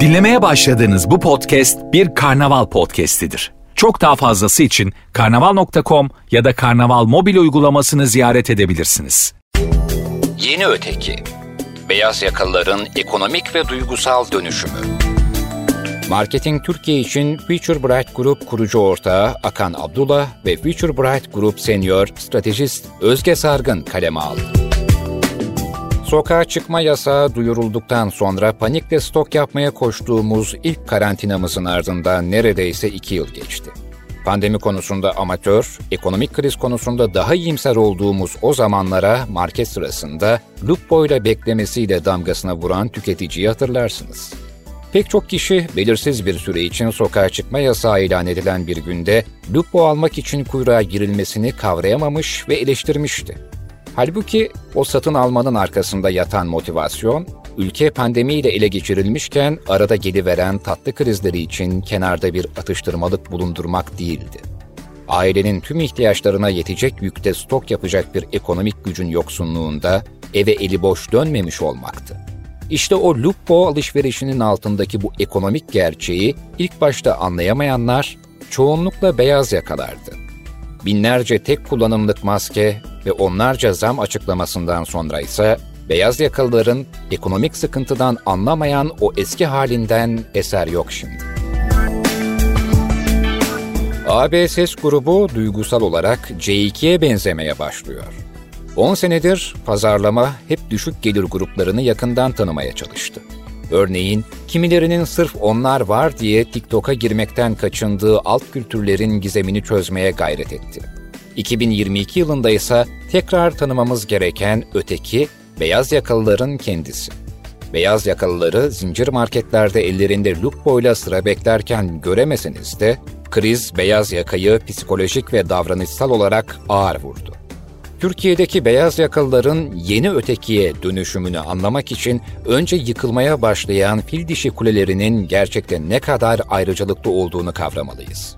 Dinlemeye başladığınız bu podcast bir karnaval podcastidir. Çok daha fazlası için karnaval.com ya da karnaval mobil uygulamasını ziyaret edebilirsiniz. Yeni Öteki Beyaz Yakalıların Ekonomik ve Duygusal Dönüşümü Marketing Türkiye için Future Bright Group kurucu ortağı Akan Abdullah ve Future Bright Group Senior Stratejist Özge Sargın kaleme aldı. Sokağa çıkma yasağı duyurulduktan sonra panikle stok yapmaya koştuğumuz ilk karantinamızın ardından neredeyse iki yıl geçti. Pandemi konusunda amatör, ekonomik kriz konusunda daha iyimser olduğumuz o zamanlara market sırasında Lupo ile beklemesiyle damgasına vuran tüketiciyi hatırlarsınız. Pek çok kişi belirsiz bir süre için sokağa çıkma yasağı ilan edilen bir günde Lupo almak için kuyruğa girilmesini kavrayamamış ve eleştirmişti. Halbuki o satın almanın arkasında yatan motivasyon, ülke pandemiyle ele geçirilmişken arada geliveren tatlı krizleri için kenarda bir atıştırmalık bulundurmak değildi. Ailenin tüm ihtiyaçlarına yetecek yükte stok yapacak bir ekonomik gücün yoksunluğunda eve eli boş dönmemiş olmaktı. İşte o Lupo alışverişinin altındaki bu ekonomik gerçeği ilk başta anlayamayanlar çoğunlukla beyaz yakalardı. Binlerce tek kullanımlık maske ve onlarca zam açıklamasından sonra ise beyaz yakalıların ekonomik sıkıntıdan anlamayan o eski halinden eser yok şimdi. AB ses grubu duygusal olarak C2'ye benzemeye başlıyor. 10 senedir pazarlama hep düşük gelir gruplarını yakından tanımaya çalıştı. Örneğin kimilerinin sırf onlar var diye TikTok'a girmekten kaçındığı alt kültürlerin gizemini çözmeye gayret etti. 2022 yılında ise tekrar tanımamız gereken öteki beyaz yakalıların kendisi. Beyaz yakalıları zincir marketlerde ellerinde Lupo sıra beklerken göremeseniz de kriz beyaz yakayı psikolojik ve davranışsal olarak ağır vurdu. Türkiye'deki beyaz yakalıların yeni ötekiye dönüşümünü anlamak için önce yıkılmaya başlayan fil dişi kulelerinin gerçekten ne kadar ayrıcalıklı olduğunu kavramalıyız.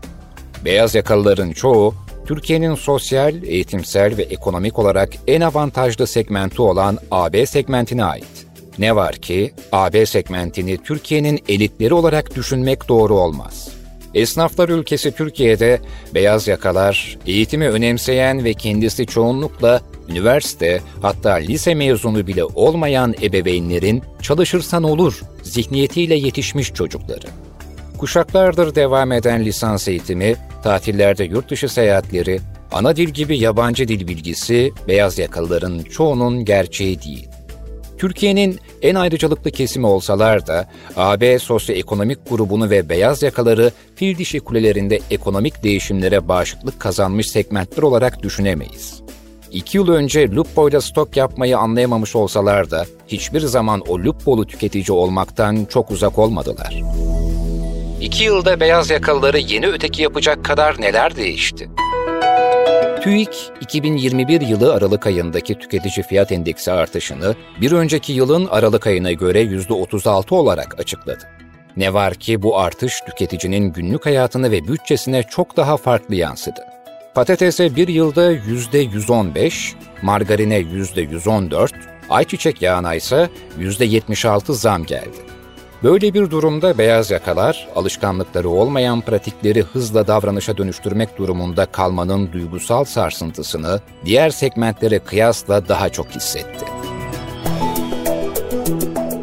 Beyaz yakalıların çoğu Türkiye'nin sosyal, eğitimsel ve ekonomik olarak en avantajlı segmenti olan AB segmentine ait. Ne var ki AB segmentini Türkiye'nin elitleri olarak düşünmek doğru olmaz. Esnaflar ülkesi Türkiye'de beyaz yakalar, eğitimi önemseyen ve kendisi çoğunlukla üniversite hatta lise mezunu bile olmayan ebeveynlerin çalışırsan olur zihniyetiyle yetişmiş çocukları. Kuşaklardır devam eden lisans eğitimi, tatillerde yurt dışı seyahatleri, ana dil gibi yabancı dil bilgisi beyaz yakalıların çoğunun gerçeği değil. Türkiye'nin en ayrıcalıklı kesimi olsalar da AB sosyoekonomik grubunu ve beyaz yakaları fil dişi kulelerinde ekonomik değişimlere bağışıklık kazanmış segmentler olarak düşünemeyiz. İki yıl önce Lupo'yla stok yapmayı anlayamamış olsalar da hiçbir zaman o Lupo'lu tüketici olmaktan çok uzak olmadılar. İki yılda beyaz yakalıları yeni öteki yapacak kadar neler değişti? TÜİK, 2021 yılı Aralık ayındaki tüketici fiyat endeksi artışını bir önceki yılın Aralık ayına göre %36 olarak açıkladı. Ne var ki bu artış tüketicinin günlük hayatını ve bütçesine çok daha farklı yansıdı. Patatese bir yılda %115, margarine %114, ayçiçek yağına ise %76 zam geldi. Böyle bir durumda beyaz yakalar, alışkanlıkları olmayan pratikleri hızla davranışa dönüştürmek durumunda kalmanın duygusal sarsıntısını diğer segmentlere kıyasla daha çok hissetti.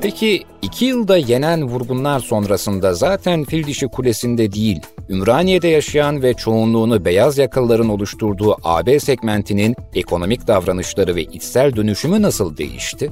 Peki iki yılda yenen vurgunlar sonrasında zaten fil dişi kulesinde değil, Ümraniye'de yaşayan ve çoğunluğunu beyaz yakalıların oluşturduğu AB segmentinin ekonomik davranışları ve içsel dönüşümü nasıl değişti?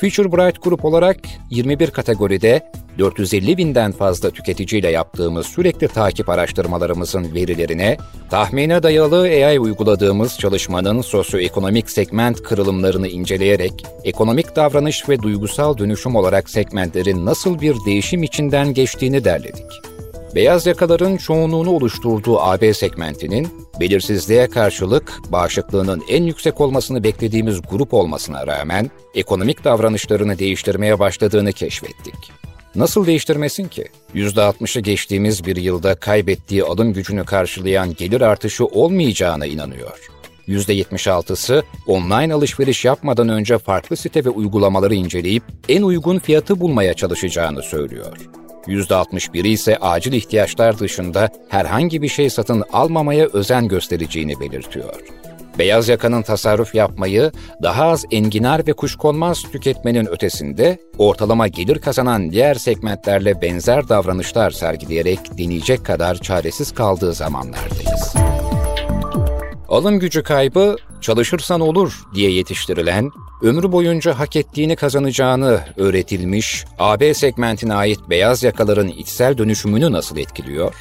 Future Bright Group olarak 21 kategoride 450 binden fazla tüketiciyle yaptığımız sürekli takip araştırmalarımızın verilerine, tahmine dayalı AI uyguladığımız çalışmanın sosyoekonomik segment kırılımlarını inceleyerek, ekonomik davranış ve duygusal dönüşüm olarak segmentlerin nasıl bir değişim içinden geçtiğini derledik. Beyaz yakaların çoğunluğunu oluşturduğu AB segmentinin, belirsizliğe karşılık bağışıklığının en yüksek olmasını beklediğimiz grup olmasına rağmen ekonomik davranışlarını değiştirmeye başladığını keşfettik. Nasıl değiştirmesin ki? %60'ı geçtiğimiz bir yılda kaybettiği alım gücünü karşılayan gelir artışı olmayacağına inanıyor. %76'sı online alışveriş yapmadan önce farklı site ve uygulamaları inceleyip en uygun fiyatı bulmaya çalışacağını söylüyor. %61'i ise acil ihtiyaçlar dışında herhangi bir şey satın almamaya özen göstereceğini belirtiyor. Beyaz yakanın tasarruf yapmayı, daha az enginar ve kuşkonmaz tüketmenin ötesinde ortalama gelir kazanan diğer segmentlerle benzer davranışlar sergileyerek deneyecek kadar çaresiz kaldığı zamanlardayız. Alım gücü kaybı çalışırsan olur diye yetiştirilen, ömrü boyunca hak ettiğini kazanacağını öğretilmiş AB segmentine ait beyaz yakaların içsel dönüşümünü nasıl etkiliyor?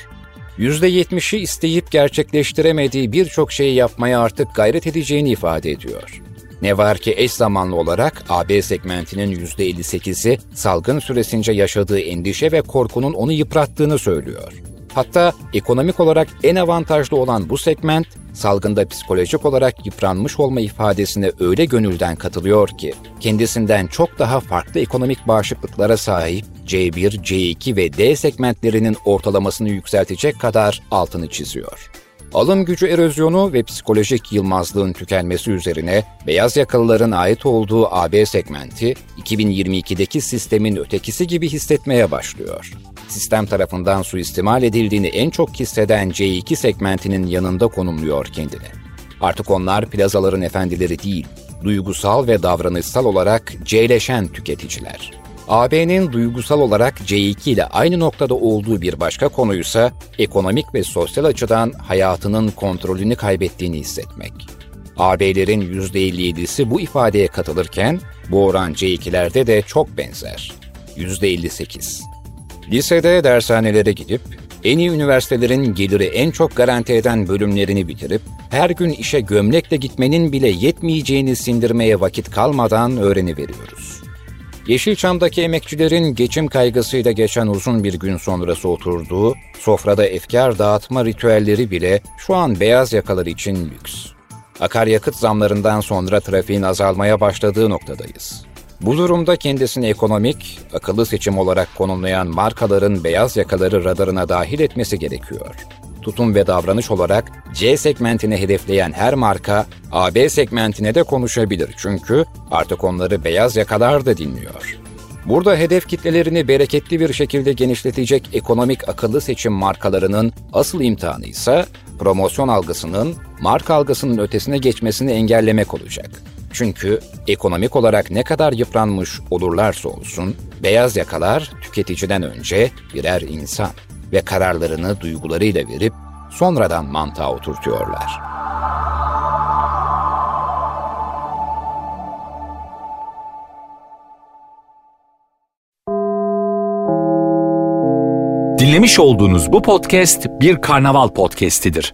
%70'i isteyip gerçekleştiremediği birçok şeyi yapmaya artık gayret edeceğini ifade ediyor. Ne var ki eş zamanlı olarak AB segmentinin %58'i salgın süresince yaşadığı endişe ve korkunun onu yıprattığını söylüyor. Hatta ekonomik olarak en avantajlı olan bu segment, salgında psikolojik olarak yıpranmış olma ifadesine öyle gönülden katılıyor ki, kendisinden çok daha farklı ekonomik bağışıklıklara sahip C1, C2 ve D segmentlerinin ortalamasını yükseltecek kadar altını çiziyor. Alım gücü erozyonu ve psikolojik yılmazlığın tükenmesi üzerine beyaz yakalıların ait olduğu AB segmenti 2022'deki sistemin ötekisi gibi hissetmeye başlıyor. Sistem tarafından suistimal edildiğini en çok hisseden C2 segmentinin yanında konumluyor kendini. Artık onlar plazaların efendileri değil, duygusal ve davranışsal olarak C'leşen tüketiciler. AB'nin duygusal olarak C2 ile aynı noktada olduğu bir başka konuysa ekonomik ve sosyal açıdan hayatının kontrolünü kaybettiğini hissetmek. AB'lerin %57'si bu ifadeye katılırken bu oran C2'lerde de çok benzer. %58. Lisede dershanelere gidip en iyi üniversitelerin geliri en çok garanti eden bölümlerini bitirip her gün işe gömlekle gitmenin bile yetmeyeceğini sindirmeye vakit kalmadan öğreniveriyoruz. Yeşilçam'daki emekçilerin geçim kaygısıyla geçen uzun bir gün sonrası oturduğu, sofrada efkar dağıtma ritüelleri bile şu an beyaz yakalar için lüks. Akaryakıt zamlarından sonra trafiğin azalmaya başladığı noktadayız. Bu durumda kendisini ekonomik, akıllı seçim olarak konumlayan markaların beyaz yakaları radarına dahil etmesi gerekiyor tutum ve davranış olarak C segmentini hedefleyen her marka AB segmentine de konuşabilir çünkü artık onları beyaz yakalar da dinliyor. Burada hedef kitlelerini bereketli bir şekilde genişletecek ekonomik akıllı seçim markalarının asıl imtihanı ise promosyon algısının marka algısının ötesine geçmesini engellemek olacak. Çünkü ekonomik olarak ne kadar yıpranmış olurlarsa olsun, beyaz yakalar tüketiciden önce birer insan ve kararlarını duygularıyla verip sonradan mantığa oturtuyorlar. Dinlemiş olduğunuz bu podcast bir karnaval podcastidir.